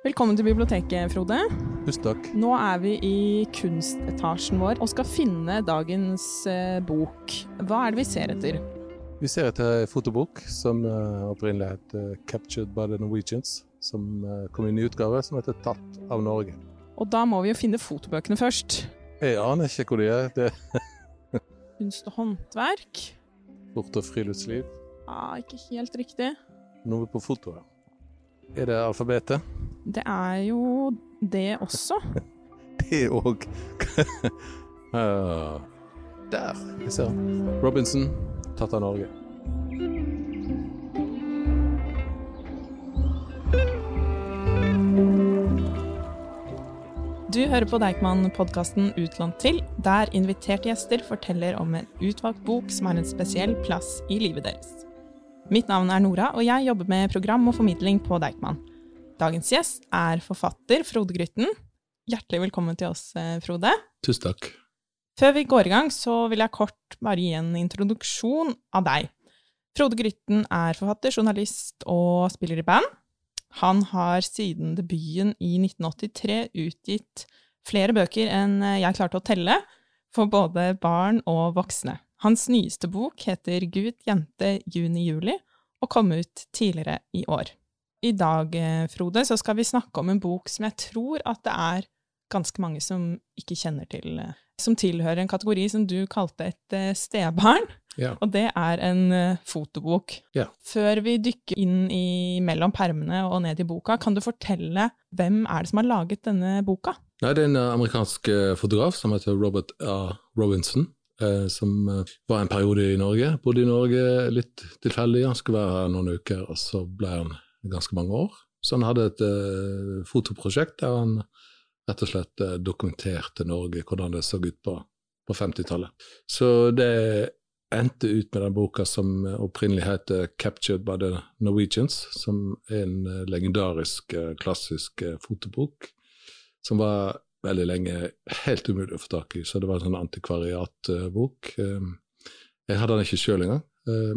Velkommen til biblioteket, Frode. Tusen takk. Nå er vi i kunstetasjen vår og skal finne dagens eh, bok. Hva er det vi ser etter? Vi ser etter en fotobok som uh, opprinnelig het uh, 'Captured by the Norwegians', som uh, kom i ny utgave, som heter 'Tatt av Norge'. Og da må vi jo finne fotobøkene først. Jeg aner ikke hvor de er. Det Kunst og håndverk. Sport og friluftsliv. Ja, ikke helt riktig. Noe på fotoet. Er det alfabetet? Det er jo det også. Det òg. Der. Jeg ser. Robinson, tatt av Norge. Du hører på Deichman-podkasten Utlånt til, der inviterte gjester forteller om en utvalgt bok som har en spesiell plass i livet deres. Mitt navn er Nora, og jeg jobber med program og formidling på Deichman. Dagens gjest er forfatter Frode Grytten. Hjertelig velkommen til oss, eh, Frode. Tusen takk. Før vi går i gang, så vil jeg kort bare gi en introduksjon av deg. Frode Grytten er forfatter, journalist og spiller i band. Han har siden debuten i 1983 utgitt flere bøker enn jeg klarte å telle, for både barn og voksne. Hans nyeste bok heter Gud, jente, juni, juli, og kom ut tidligere i år. I dag, Frode, så skal vi snakke om en bok som jeg tror at det er ganske mange som ikke kjenner til, som tilhører en kategori som du kalte et stebarn. Ja. Og det er en fotobok. Ja. Før vi dykker inn i mellom permene og ned i boka, kan du fortelle hvem er det som har laget denne boka? Nei, Det er en amerikansk fotograf som heter Robert A. Robinson. Eh, som var en periode i Norge. Bodde i Norge litt tilfeldig. Han skulle være her noen uker, og så ble han ganske mange år. Så han hadde et uh, fotoprosjekt der han rett og slett uh, dokumenterte Norge, hvordan det så ut på, på 50-tallet. Så det endte ut med den boka som opprinnelig heter 'Captured by the Norwegians', som er en legendarisk, klassisk fotobok, som var veldig lenge helt umulig å få tak i. Så det var en sånn antikvariatbok. Jeg hadde den ikke sjøl engang,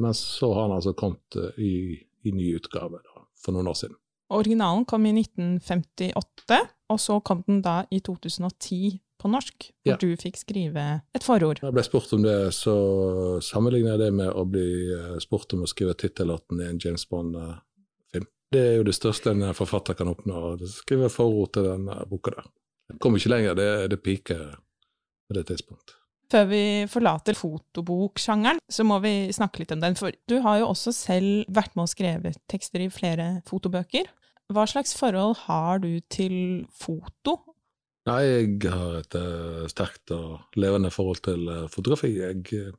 men så har den altså kommet i, i ny utgave da, for noen år siden. Originalen kom i 1958, og så kom den da i 2010 på norsk, hvor Ja. du fikk skrive et forord. Når jeg ble spurt om det, så sammenligner jeg det med å bli eh, spurt om å skrive tittellåten i en James Bond-film. Det er jo det største en forfatter kan oppnå, å skrive forord til den boka der. Jeg kommer ikke lenger, det, det piker på det tidspunktet. Før vi forlater fotoboksjangeren, så må vi snakke litt om den. For du har jo også selv vært med og skrevet tekster i flere fotobøker. Hva slags forhold har du til foto? Nei, jeg har et eh, sterkt og levende forhold til eh, fotografi. Jeg uh,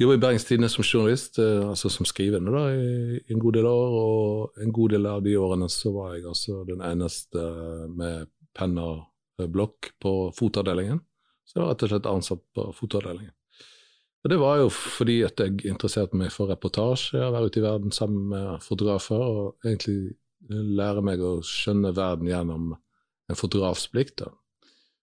jobber i Bergens Tidende som journalist, eh, altså som skrivende da, i, en god del år. Og en god del av de årene så var jeg altså den eneste med penn og eh, blokk på fotoavdelingen. Så jeg var rett og slett ansatt på fotoavdelingen. Og det var jo fordi at jeg interesserte meg for reportasje, å være ute i verden sammen med fotografer, og egentlig eh, lære meg å skjønne verden gjennom en fotografs blikk. da.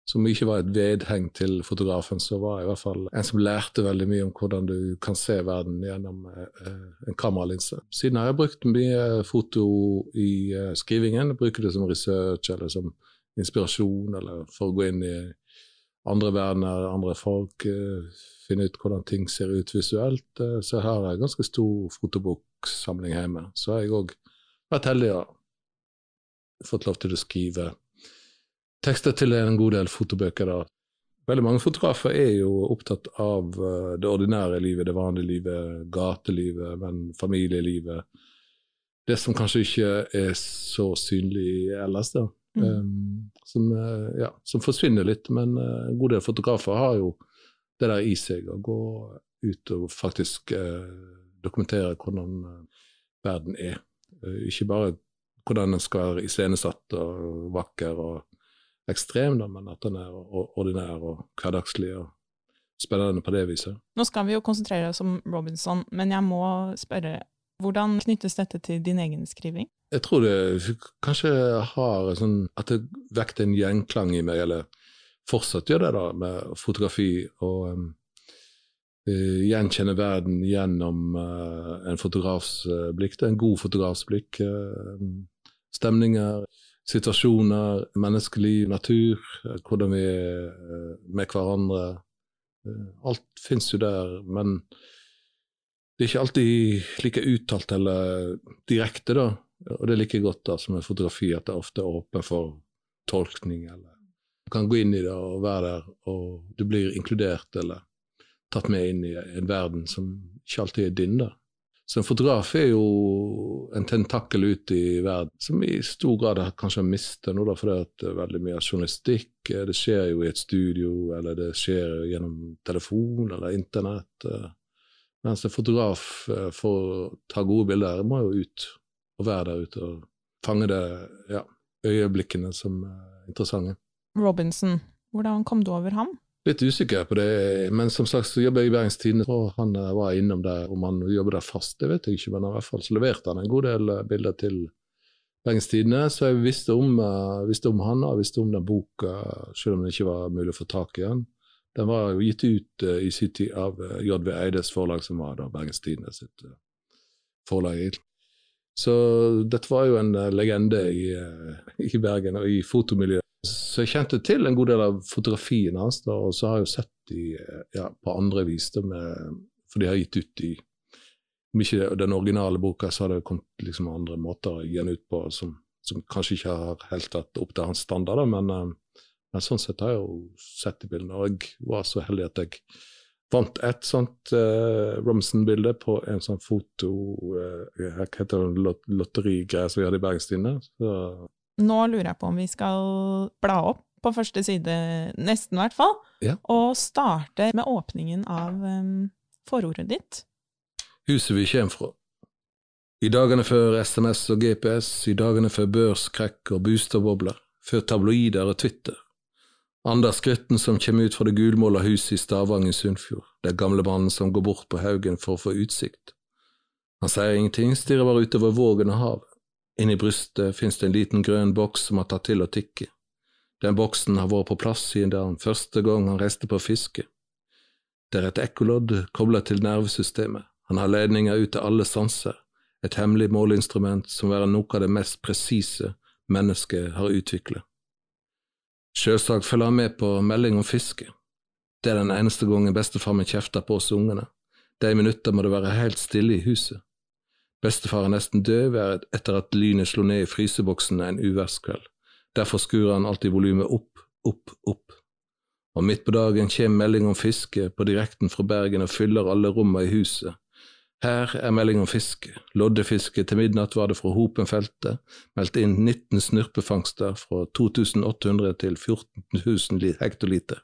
Som ikke var et vedheng til fotografen, så var jeg i hvert fall en som lærte veldig mye om hvordan du kan se verden gjennom eh, en kameralinse. Siden har jeg brukt mye foto i eh, skrivingen. Bruker det som research eller som inspirasjon, eller for å gå inn i andre verdener, andre folk, eh, finne ut hvordan ting ser ut visuelt. Eh, så her har en ganske stor fotoboksamling hjemme. Så har jeg òg vært heldig og fått lov til å skrive tekster til en god del fotobøker. da. Veldig mange fotografer er jo opptatt av eh, det ordinære livet, det vanlige livet, gatelivet, men familielivet. Det som kanskje ikke er så synlig ellers, da. Mm. Um, som, eh, ja, som forsvinner litt, men eh, en god del fotografer har jo det der i seg, å gå ut og faktisk eh, dokumentere hvordan verden er. Ikke bare hvordan den skal være iscenesatt og vakker og ekstrem, men at den er ordinær og hverdagslig og spennende på det viset. Nå skal vi jo konsentrere oss om Robinson, men jeg må spørre, hvordan knyttes dette til din egen skriving? Jeg tror det kanskje har sånn At det vekket en gjenklang i meg, eller fortsatt gjør det, da, med fotografi. Og um, uh, gjenkjenne verden gjennom uh, en fotografs uh, blikk. Det er en god fotografs blikk. stemninger, situasjoner, menneskeliv, natur, hvordan vi er med hverandre. Alt fins jo der, men det er ikke alltid like uttalt eller direkte, da. Og det er like godt da som en fotografi at det ofte er åpen for tolkning. eller Du kan gå inn i det og være der, og du blir inkludert eller tatt med inn i en verden som ikke alltid er din. da. Så en fotograf er jo en tentakel ut i verden, som i stor grad kanskje har mistet noe, fordi at veldig mye av journalistikk det skjer jo i et studio, eller det skjer gjennom telefon eller internett. Mens en fotograf, eh, for å ta gode bilder, må jo ut og være der ute og fange det, ja, øyeblikkene som er interessante. Robinson, hvordan kom du over ham? Litt usikker på det, men som sagt så jobber jeg i Bergens Tidende, og han eh, var innom der. Om han jobber der fast, det vet jeg ikke, men i hvert fall så leverte han en god del eh, bilder til Bergens Tidende, så jeg visste om, visste om han og visste om den boka, selv om det ikke var mulig å få tak i den. Den var jo gitt ut uh, i sin tid av uh, eh, JV Eides forlag, som var da Bergens Tidende sitt uh, forlag. Så dette var jo en legende i, i, Bergen og i fotomiljøet. Så jeg kjente til en god del av fotografien hans, da, og så har jeg jo sett de ja, på andre vis, da, med, for de har gitt ut i Om ikke den originale boka, så har det kommet liksom andre måter å gi den ut på som, som kanskje ikke har helt tatt opp til hans standard, men men sånn sett har jeg jo sett de bildene, og jeg var så heldig at jeg vant et sånt uh, Robinson-bilde på en sånn foto uh, Hva heter det, lot lotterigreie som vi hadde i Bergenstine. Så. Nå lurer jeg på om vi skal bla opp på første side, nesten i hvert fall, ja. og starte med åpningen av um, forordet ditt. Huset vi kommer fra. I dagene før SMS og GPS, i dagene før børskrekk og boosterbobler, før tabloider og Twitter, Anders Gutten som kommer ut fra det gulmåla huset i Stavanger i Sunnfjord, er gamle mannen som går bort på haugen for å få utsikt. Han sier ingenting, stirrer bare utover vågen og havet. Inni brystet finnes det en liten grønn boks som har tatt til å tikke. Den boksen har vært på plass siden den første gang han reiste på fiske. Det er et ekkolodd koblet til nervesystemet, han har ledninger ut til alle sanser, et hemmelig måleinstrument som er noe av det mest presise mennesket har utviklet. Sjølsagt følger han med på melding om fiske. Det er den eneste gangen bestefar min kjefter på oss ungene. De minutter må det være helt stille i huset. Bestefar er nesten døv etter at lynet slo ned i fryseboksen en uværskveld. Derfor skrur han alltid volumet opp, opp, opp. Og midt på dagen kommer melding om fiske på direkten fra Bergen og fyller alle rommene i huset. Her er melding om fiske. Loddefiske til midnatt var det fra Hopenfeltet, meldt inn 19 snurpefangster fra 2800 til 14 000 hektoliter.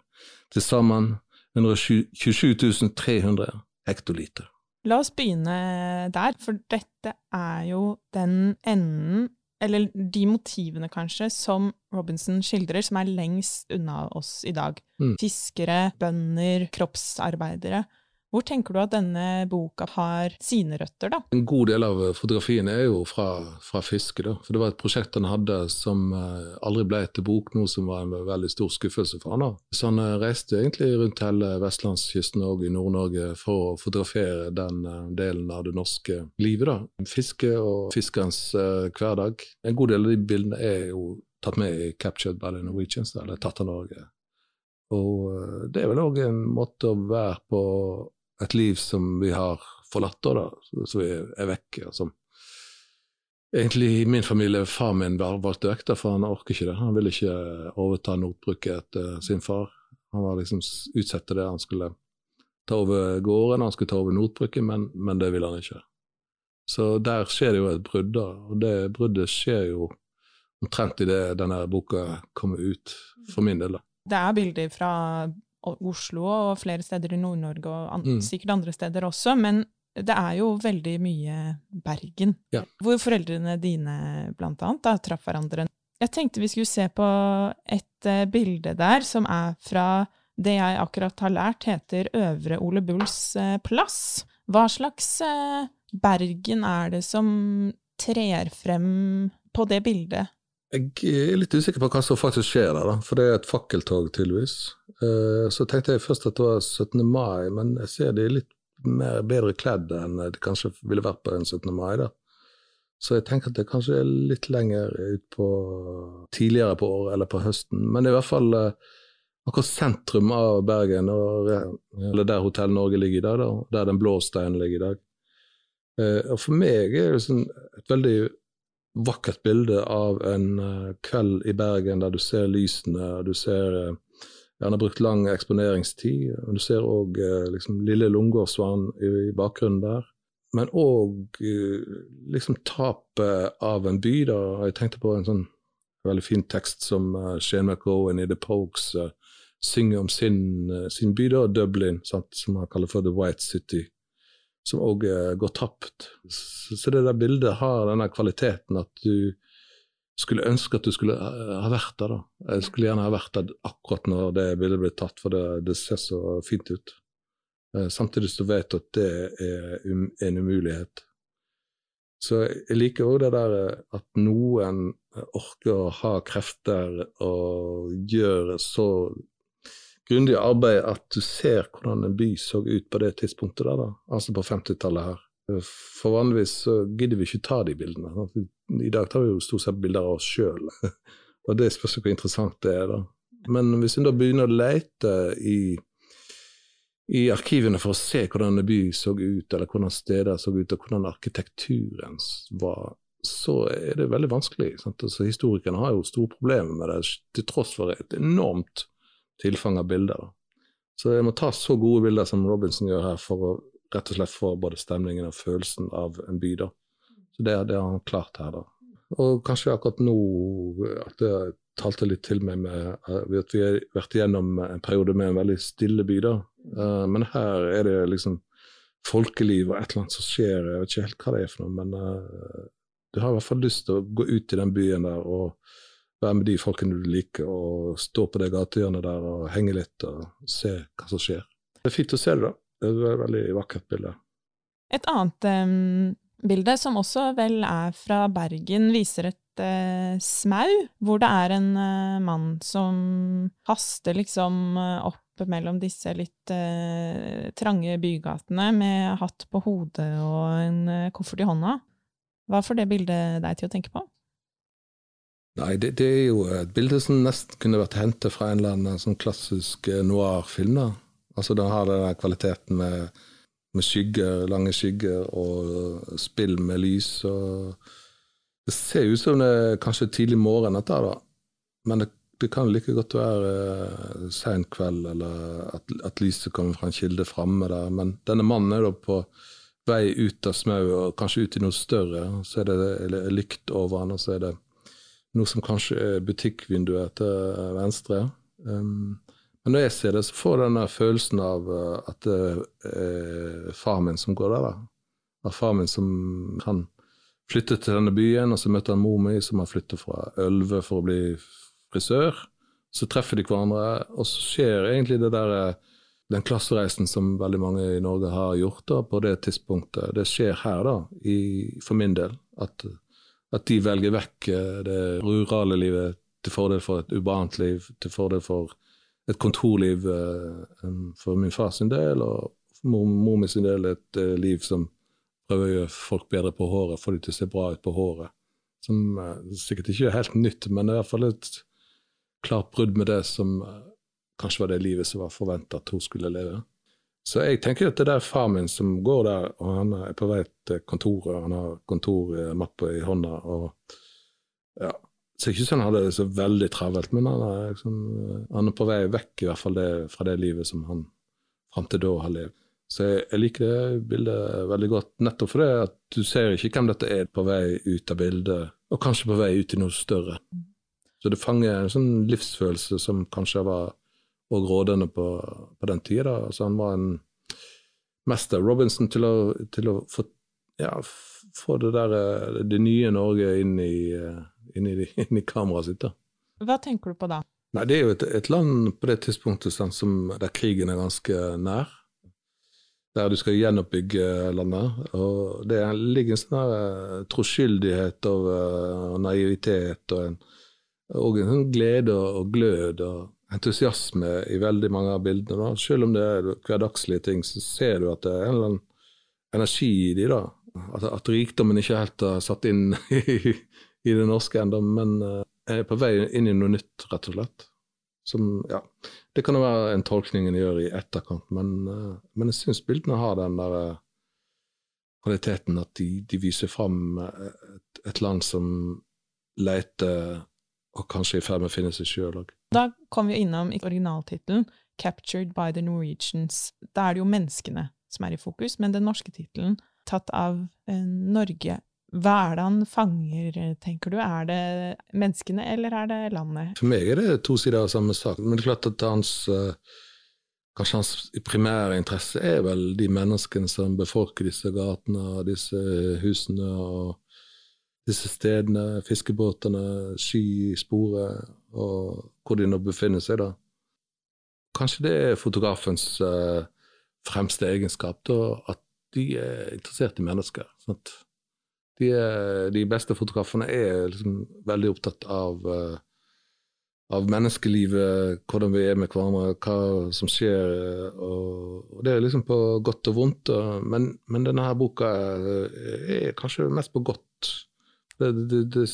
Til sammen 127 300 hektoliter. La oss begynne der, for dette er jo den enden, eller de motivene kanskje, som Robinson skildrer, som er lengst unna oss i dag. Mm. Fiskere, bønder, kroppsarbeidere. Hvor tenker du at denne boka har sine røtter, da? En god del av fotografien er jo fra, fra fiske, da. For det var et prosjekt han hadde som uh, aldri ble til bok, noe som var en veldig stor skuffelse for han. da. Så han uh, reiste egentlig rundt hele vestlandskysten og i Nord-Norge for å fotografere den uh, delen av det norske livet, da. Fiske og fiskerens hverdag. En god del av de bildene er jo tatt med i Captured by the Norwegians, eller tatt av Norge. Og det er vel òg en måte å være på et liv som vi har forlatt, da, som vi er vekk. Altså. egentlig i min familie far min valgte vekk, for han orker ikke det. Han ville ikke overta notbruket etter sin far. Han var liksom utsatt det. Han skulle ta over gården, han skulle ta over notbruket, men, men, det ville han ikke. Så der skjer det jo et brudd, da. Og det bruddet skjer jo omtrent idet denne boka kommer ut, for min del. da. Det er bilder fra Oslo og flere steder i Nord-Norge og an mm. sikkert andre steder også, men det er jo veldig mye Bergen, ja. hvor foreldrene dine blant annet da, traff hverandre. Jeg tenkte vi skulle se på et uh, bilde der som er fra det jeg akkurat har lært heter Øvre Ole Bulls uh, plass. Hva slags uh, Bergen er det som trer frem på det bildet? Jeg er litt usikker på hva som faktisk skjer der, da. for det er et fakkeltog, tydeligvis. Eh, så tenkte jeg først at det var 17. mai, men jeg ser de er litt mer bedre kledd enn de kanskje ville vært på en 17. mai. da. Så jeg tenker at det kanskje er litt lenger ut på tidligere på året eller på høsten. Men det er i hvert fall uh, akkurat sentrum av Bergen, og, eller der Hotell Norge ligger i dag, da, der den blå steinen ligger i dag. Uh, og for meg er det sånn et veldig vakkert bilde av en uh, kveld i Bergen der du ser lysene, du ser han har brukt lang eksponeringstid. men Du ser òg liksom, lille Lungegårdsvann i, i bakgrunnen der men òg liksom tapet av en by. da, Jeg tenkte på en sånn veldig fin tekst som Shane McGowan i The Pokes synger om sin, sin by, da, Dublin, sant, som han kaller for The White City, som òg uh, går tapt. Så, det der bildet har denne kvaliteten at du skulle ønske at du skulle ha vært der. da. Jeg skulle gjerne ha vært der akkurat når det bildet ble tatt, for det, det ser så fint ut. Samtidig samtidig vet du at det er um, en umulighet. Så jeg liker òg det der eh, at noen eh, orker å ha krefter og gjøre så grundig arbeid at du ser hvordan en by så ut på det tidspunktet der, da. altså på 50-tallet her. For vanligvis så gidder vi ikke ta de bildene. I dag tar vi jo stort sett bilder av oss sjøl, og det spørs hvor interessant det er, da. Men hvis en da begynner å lete i i arkivene for å se hvordan en by så ut, eller hvordan steder så ut, og hvordan arkitekturen var, så er det veldig vanskelig. Altså, historikerne har jo store problemer med det, til tross for et enormt tilfang av bilder. Så jeg må ta så gode bilder som Robinson gjør her, for å rett og slett få både stemningen og følelsen av en by. da. Så det, det har han klart her, da. Og kanskje akkurat nå at det talte litt til meg med eh, at vi har vært igjennom en periode med en veldig stille by. da. Uh, men her er det liksom folkeliv og et eller annet som skjer. Jeg vet ikke helt hva det er for noe, men uh, du har i hvert fall lyst til å gå ut i den byen der og være med de folkene du liker, og stå på det gatehjørnet der og henge litt og se hva som skjer. Det er fint å se det, da. Det er et veldig vakkert bilde. Et annet um, bilde, som også vel er fra Bergen, viser et uh, smau, hvor det er en uh, mann som haster liksom uh, opp mellom disse litt trange bygatene med hatt på hodet og en koffert i hånda. Hva får det bildet deg til å tenke på? Nei, det, det, er jo et bilde som nesten kunne vært hentet fra en eller annen sånn klassisk noir-film. Altså, Den har den kvaliteten med, med skygger, lange skygger og spill med lys. og det ser ut som det er kanskje tidlig morgen, dette, da. men det, det kan like godt være uh, sein kveld, eller at, at, lyset kommer fra en kilde framme der. Men denne mannen er da på vei ut av smauet, og kanskje ut i noe større. Så er det lykt over han, og så er det noe som kanskje er butikkvinduet til venstre. Um, men når jeg ser det, så får jeg denne følelsen av uh, at det er far min som går der. da. At far min som kan flyttet til denne byen, og så møter han mor mi, som har flyttet fra Ølve for å bli frisør. Så treffer de hverandre, og så skjer egentlig det der, eh, den klassereisen som veldig mange i Norge har gjort da, på det tidspunktet. Det skjer her, da, i, for min del. At, at, de velger vekk eh, det rurale livet til fordel for et urbant liv, til fordel for et kontorliv eh, for min fars del, og for mor, min sin del et liv som prøver å gjøre folk bedre på håret, få dem til å se bra ut på håret. Som sikkert ikke er helt nytt, men det er i hvert fall et klart brudd med det som kanskje var det livet som var forventa at hun skulle leve. Så jeg tenker at det er far min som går der, og han er på vei til kontoret. Han har kontormappe i hånda. og ja, så ikke sånn han hadde det så veldig travelt, men han er, liksom, han er på vei vekk i hvert fall det, fra det livet som han fram til da har levd. Så jeg, jeg, liker det bildet veldig godt, nettopp fordi at du ser ikke hvem dette er på vei ut av bildet, og kanskje på vei ut i noe større. Så det fanger en sånn livsfølelse som kanskje var og rådende på, på den tida. Altså han var en mester, Robinson, til å, til å få, ja, få, det der det nye Norge inn i, inn i, inn i kameraet sitt. da. Hva tenker du på da? Nei, Det er jo et, et land på det tidspunktet som, der krigen er ganske nær der du skal gjenoppbygge landet. Og det ligger en sånn her troskyldighet og og naivitet og en, og en sånn glede og glød og entusiasme i veldig mange av bildene. Da. Selv om det er hverdagslige ting, så ser du at det er en eller annen energi i de da. at, at rikdommen ikke helt har satt inn i, i det norske ennå, men uh, er på vei inn i noe nytt, rett og slett. Som, ja, Det kan jo være en tolkning en gjør i etterkant, men, uh, men jeg syns bildene har den der uh, kvaliteten at de, de viser fram et, et, land som leter og kanskje i ferd med å finne seg sjøl òg. Da kom vi innom originaltittelen 'Captured by the Norwegians'. Da er det jo menneskene som er i fokus, men den norske tittelen, tatt av eh, Norge, hva er det han fanger, tenker du? Er det menneskene, eller er det landet? For meg er det to sider av samme sak. Men det er klart at hans eh, Kanskje hans primære interesse er vel de menneskene som befolker disse gatene, og disse husene og disse stedene, fiskebåtene, sky, sporet, og hvor de nå befinner seg, da. Kanskje det er fotografens uh, fremste egenskap, da, at de er interessert i mennesker. Sant? De, er, de beste fotografene er liksom veldig opptatt av, uh, av menneskelivet, hvordan vi er med hverandre, hva som skjer. Og, og det er liksom på godt og vondt. Og, men, men, denne her boka er, er kanskje mest på godt. Det, det, det,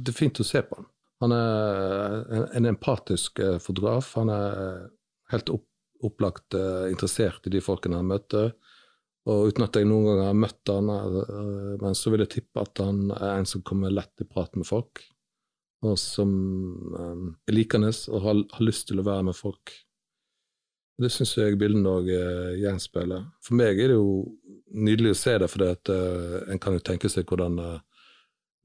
det, er fint å se på han. Han er en, empatisk eh, fotograf. Han er helt opp, opplagt uh, interessert i de folkene han møter. Og uten at jeg noen gang har møtt han, men så vil jeg tippe at han er en som kommer lett i prat med folk. Og som er likende og har, har, lyst til å være med folk. Det syns jeg bildene òg gjenspeiler. For meg er det jo nydelig å se det, for en kan jo tenke seg hvordan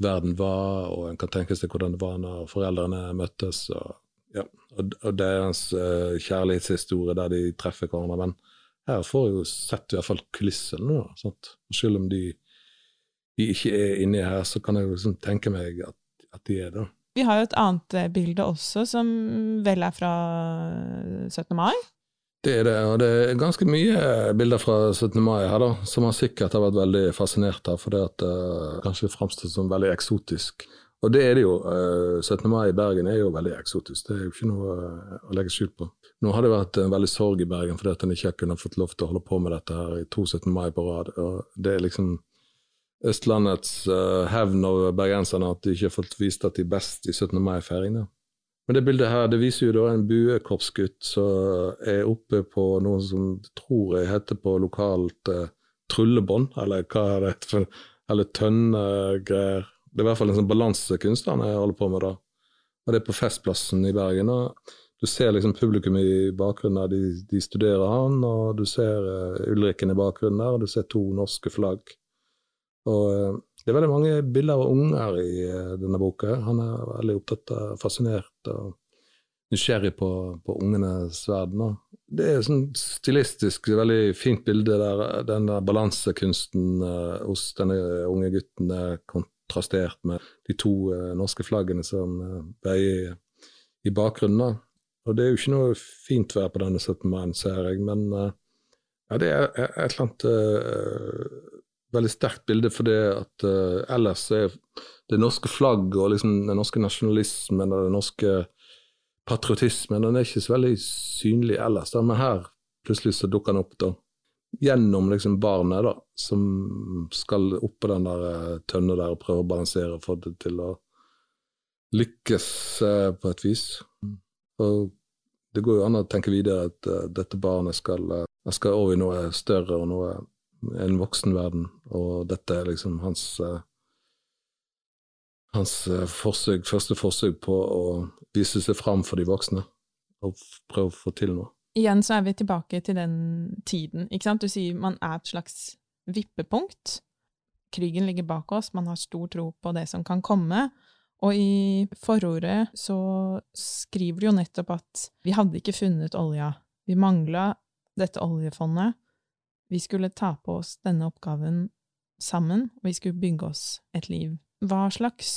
verden var, og en kan tenke seg hvordan det var når foreldrene møttes. og ja, og, og deres uh, kjærlighetshistorie der de treffer hverandre. Men her får jo sett i hvert fall kulissene. Selv om de, de, ikke er inni her, så kan jeg liksom tenke meg at, at de er det. Vi har jo et annet eh, bilde også, som vel er fra 17. mai. Det er det, og det er ganske mye bilder fra 17. mai her, da, som han sikkert har vært veldig fascinert av, fordi at det uh, kanskje framstår som veldig eksotisk. Og det er det jo. 17. Eh, mai i Bergen er jo veldig eksotisk. Det er jo ikke noe eh, å legge skjul på. Nå har det vært en veldig sorg i Bergen fordi at en ikke har kunnet fått lov til å holde på med dette her i to 17. mai på rad. Og det er liksom Østlandets hevn over bergenserne at de ikke har fått vist at de er best i 17. mai-feiringene. Men det bildet her det viser jo da en buekorpsgutt som er oppe på noe som tror jeg heter på lokalt eh, trullebånd, eller hva er det for eller tønnegreier. Det er i hvert fall en sånn balansekunst han holder på med da. Og det er på Festplassen i Bergen. og Du ser liksom publikum i bakgrunnen, de, de studerer han, og du ser uh, Ulrikken i bakgrunnen der, og du ser to norske flagg. Og uh, det er veldig mange bilder av unger i uh, denne boka. Han er veldig opptatt av, fascinert og nysgjerrig på, på ungenes verden. Det er sånn stilistisk veldig fint bilde der den der balansekunsten hos denne unge gutten er kontrastert med de to norske flaggene som veier i bakgrunnen. Og det er jo ikke noe fint vær på denne 17. mai, ser jeg, men ja, det er et eller annet veldig sterkt bilde, for det at ellers er det norske flagget og liksom den norske nasjonalismen og den norske patriotismen den er ikke så veldig synlig ellers. Da. Men her plutselig så dukker den opp. da gjennom liksom barnet da, som skal oppå den der uh, tønna der og prøve å balansere og få det til å lykkes uh, på et vis. Og det går jo an å tenke videre at uh, dette barnet skal, skal over i noe større og noe en voksenverden, og dette er liksom hans hans forsøk, første forsøk på å vise seg fram for de voksne og prøve å få til noe igjen så er vi tilbake til den tiden. ikke sant? Du sier man er et slags vippepunkt. Krigen ligger bak oss, man har stor tro på det som kan komme. Og i forordet så skriver du jo nettopp at vi hadde ikke funnet olja. Vi mangla dette oljefondet. Vi skulle ta på oss denne oppgaven sammen, og vi skulle bygge oss et liv. Hva slags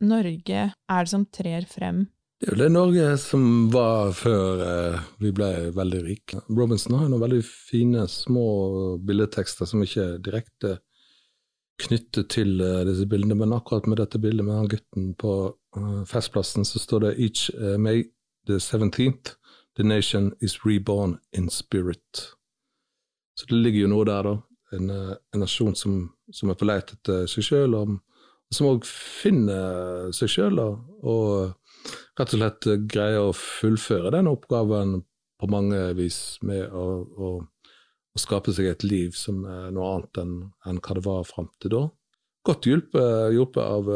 Norge er det som trer frem det er jo det Norge som var før eh, vi ble veldig rike. Robinson har noen veldig fine, små billedtekster som ikke er direkte knyttet til eh, disse bildene, men akkurat med dette bildet med han gutten på uh, Festplassen, så står det Each May the 17th, the nation is reborn in spirit. Så det ligger jo noe der, da. en, en nasjon som, som, er på leit etter seg sjøl, og som òg finner seg sjøl, og rett og slett greier å fullføre den oppgaven på mange vis med å, å, å skape seg et liv som er noe annet enn, enn hva det var fram til da. Godt hjulpet, hjulpet av,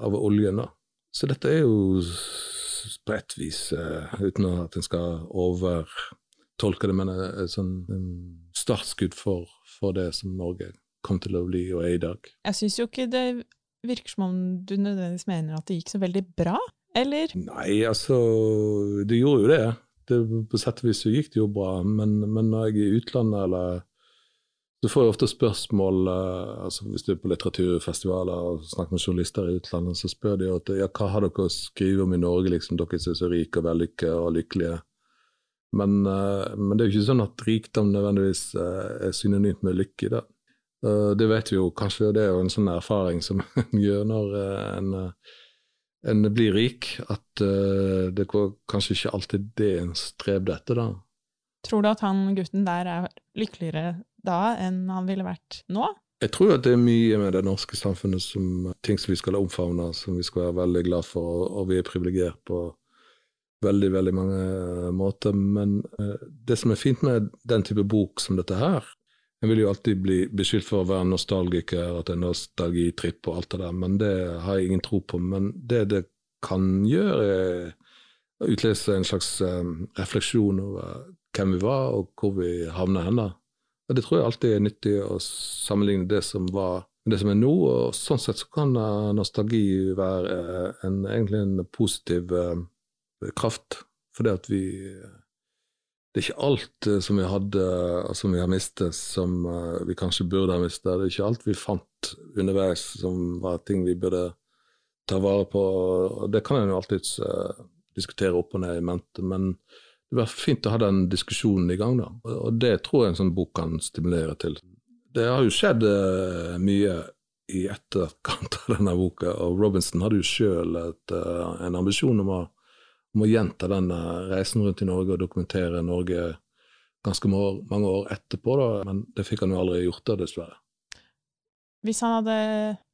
av, oljen, da. Så dette er jo på et vis, uten at en skal overtolke det, men en sånn startskudd for, for, det som Norge kom til å bli og er i dag. Jeg syns jo ikke det virker som om du nødvendigvis mener at det gikk så veldig bra, eller? Nei, altså, det gjorde jo det. det på sett og vis så gikk det jo bra, men, men når jeg er i utlandet eller så får jeg ofte spørsmål uh, altså Hvis du er på litteraturfestivaler og snakker med journalister i utlandet, så spør de at ja, hva har dere å skrive om i Norge, liksom, dere som er så rike og vellykka og lykkelige. Men, uh, men, det er jo ikke sånn at rikdom nødvendigvis uh, er synonymt med lykke. Da. det vet vi jo kanskje, det er jo en sånn erfaring som en gjør når en, en, blir rik, at det går kanskje ikke alltid det en streber etter. da. Tror du at han gutten der er lykkeligere da enn han ville vært nå? Jeg tror at det er mye med det norske samfunnet som ting som vi skal omfavne, som vi skal være veldig glad for, og vi er privilegert på veldig, veldig mange eh, måter. Men eh, det som er fint med den type bok som dette her En vil jo alltid bli beskyldt for å være nostalgiker, at det er nostalgitripp og alt det der, men det har jeg ingen tro på. Men det det kan gjøre, er å utlese en slags eh, refleksjon over hvem vi var, og hvor vi havner hen. Og Det tror jeg alltid er nyttig å sammenligne det som var med det som er nå. og Sånn sett så kan nostalgi være en, egentlig en positiv kraft. For det at vi Det er ikke alt uh, som vi hadde, uh, som vi har mistet, som vi kanskje burde ha mistet. Det er ikke alt vi fant underveis som var ting vi burde ta vare på. Det kan en jo alltids diskutere opp og ned i mente, men det var fint å ha den diskusjonen i gang, da. Og det tror jeg en sånn bok kan stimulere til. Det har jo skjedd mye i etterkant av denne boka, og Robinson hadde jo sjøl en ambisjon om å, om å gjenta denne reisen rundt i Norge og dokumentere Norge ganske mange år etterpå, da. men det fikk han jo aldri gjort, da, dessverre. Hvis han hadde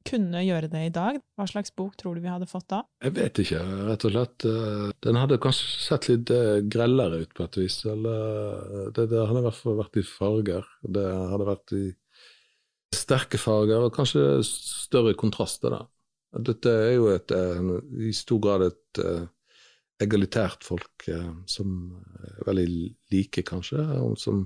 kunnet gjøre det i dag, hva slags bok tror du vi hadde fått da? Jeg vet ikke, rett og slett. Eh, den hadde kanskje sett litt eh, grellere ut på et vis. Eller eh, det, det hadde i hvert fall vært i farger. Det hadde vært i sterke farger, og kanskje større kontraster, da. Dette er jo et, i stor grad et egalitært folk som er veldig like, kanskje, og som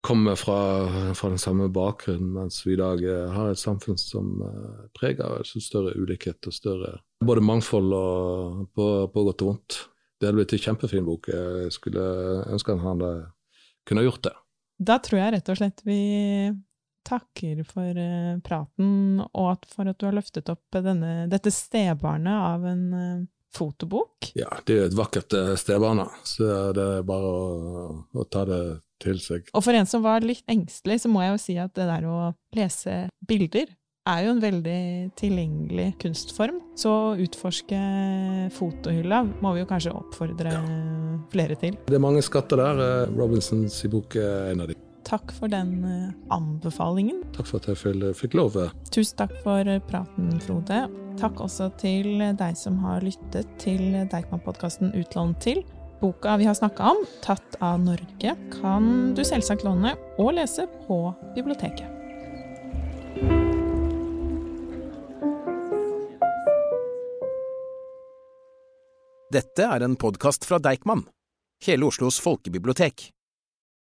kommer fra, fra, den samme bakgrunnen, mens vi i dag eh, har et samfunn som uh, preger av større ulikhet og større både mangfold og på, på godt og vondt. Det hadde blitt en kjempefin bok. Jeg skulle ønske han hadde kunne gjort det. Da tror jeg rett og slett vi takker for praten, og for at du har løftet opp denne, dette stebarnet av en fotobok. Ja, det er et vakkert stebarn, så det er bare å, å ta det til seg. Og for en som var litt engstelig, så må jeg jo si at det der å lese bilder er jo en veldig tilgjengelig kunstform. Så å utforske fotohylla må vi jo kanskje oppfordre ja. flere til. Det er mange skatter der. Eh, Robinsons bok er en av de. Takk for den eh, anbefalingen. Takk for at jeg fikk lov. Tusen takk for praten, Frode. Takk også til deg som har lyttet til Deichman-podkasten Utlån til. Boka vi har snakka om, 'Tatt av Norge', kan du selvsagt låne og lese på biblioteket. Dette er en podkast fra Deichman, hele Oslos folkebibliotek.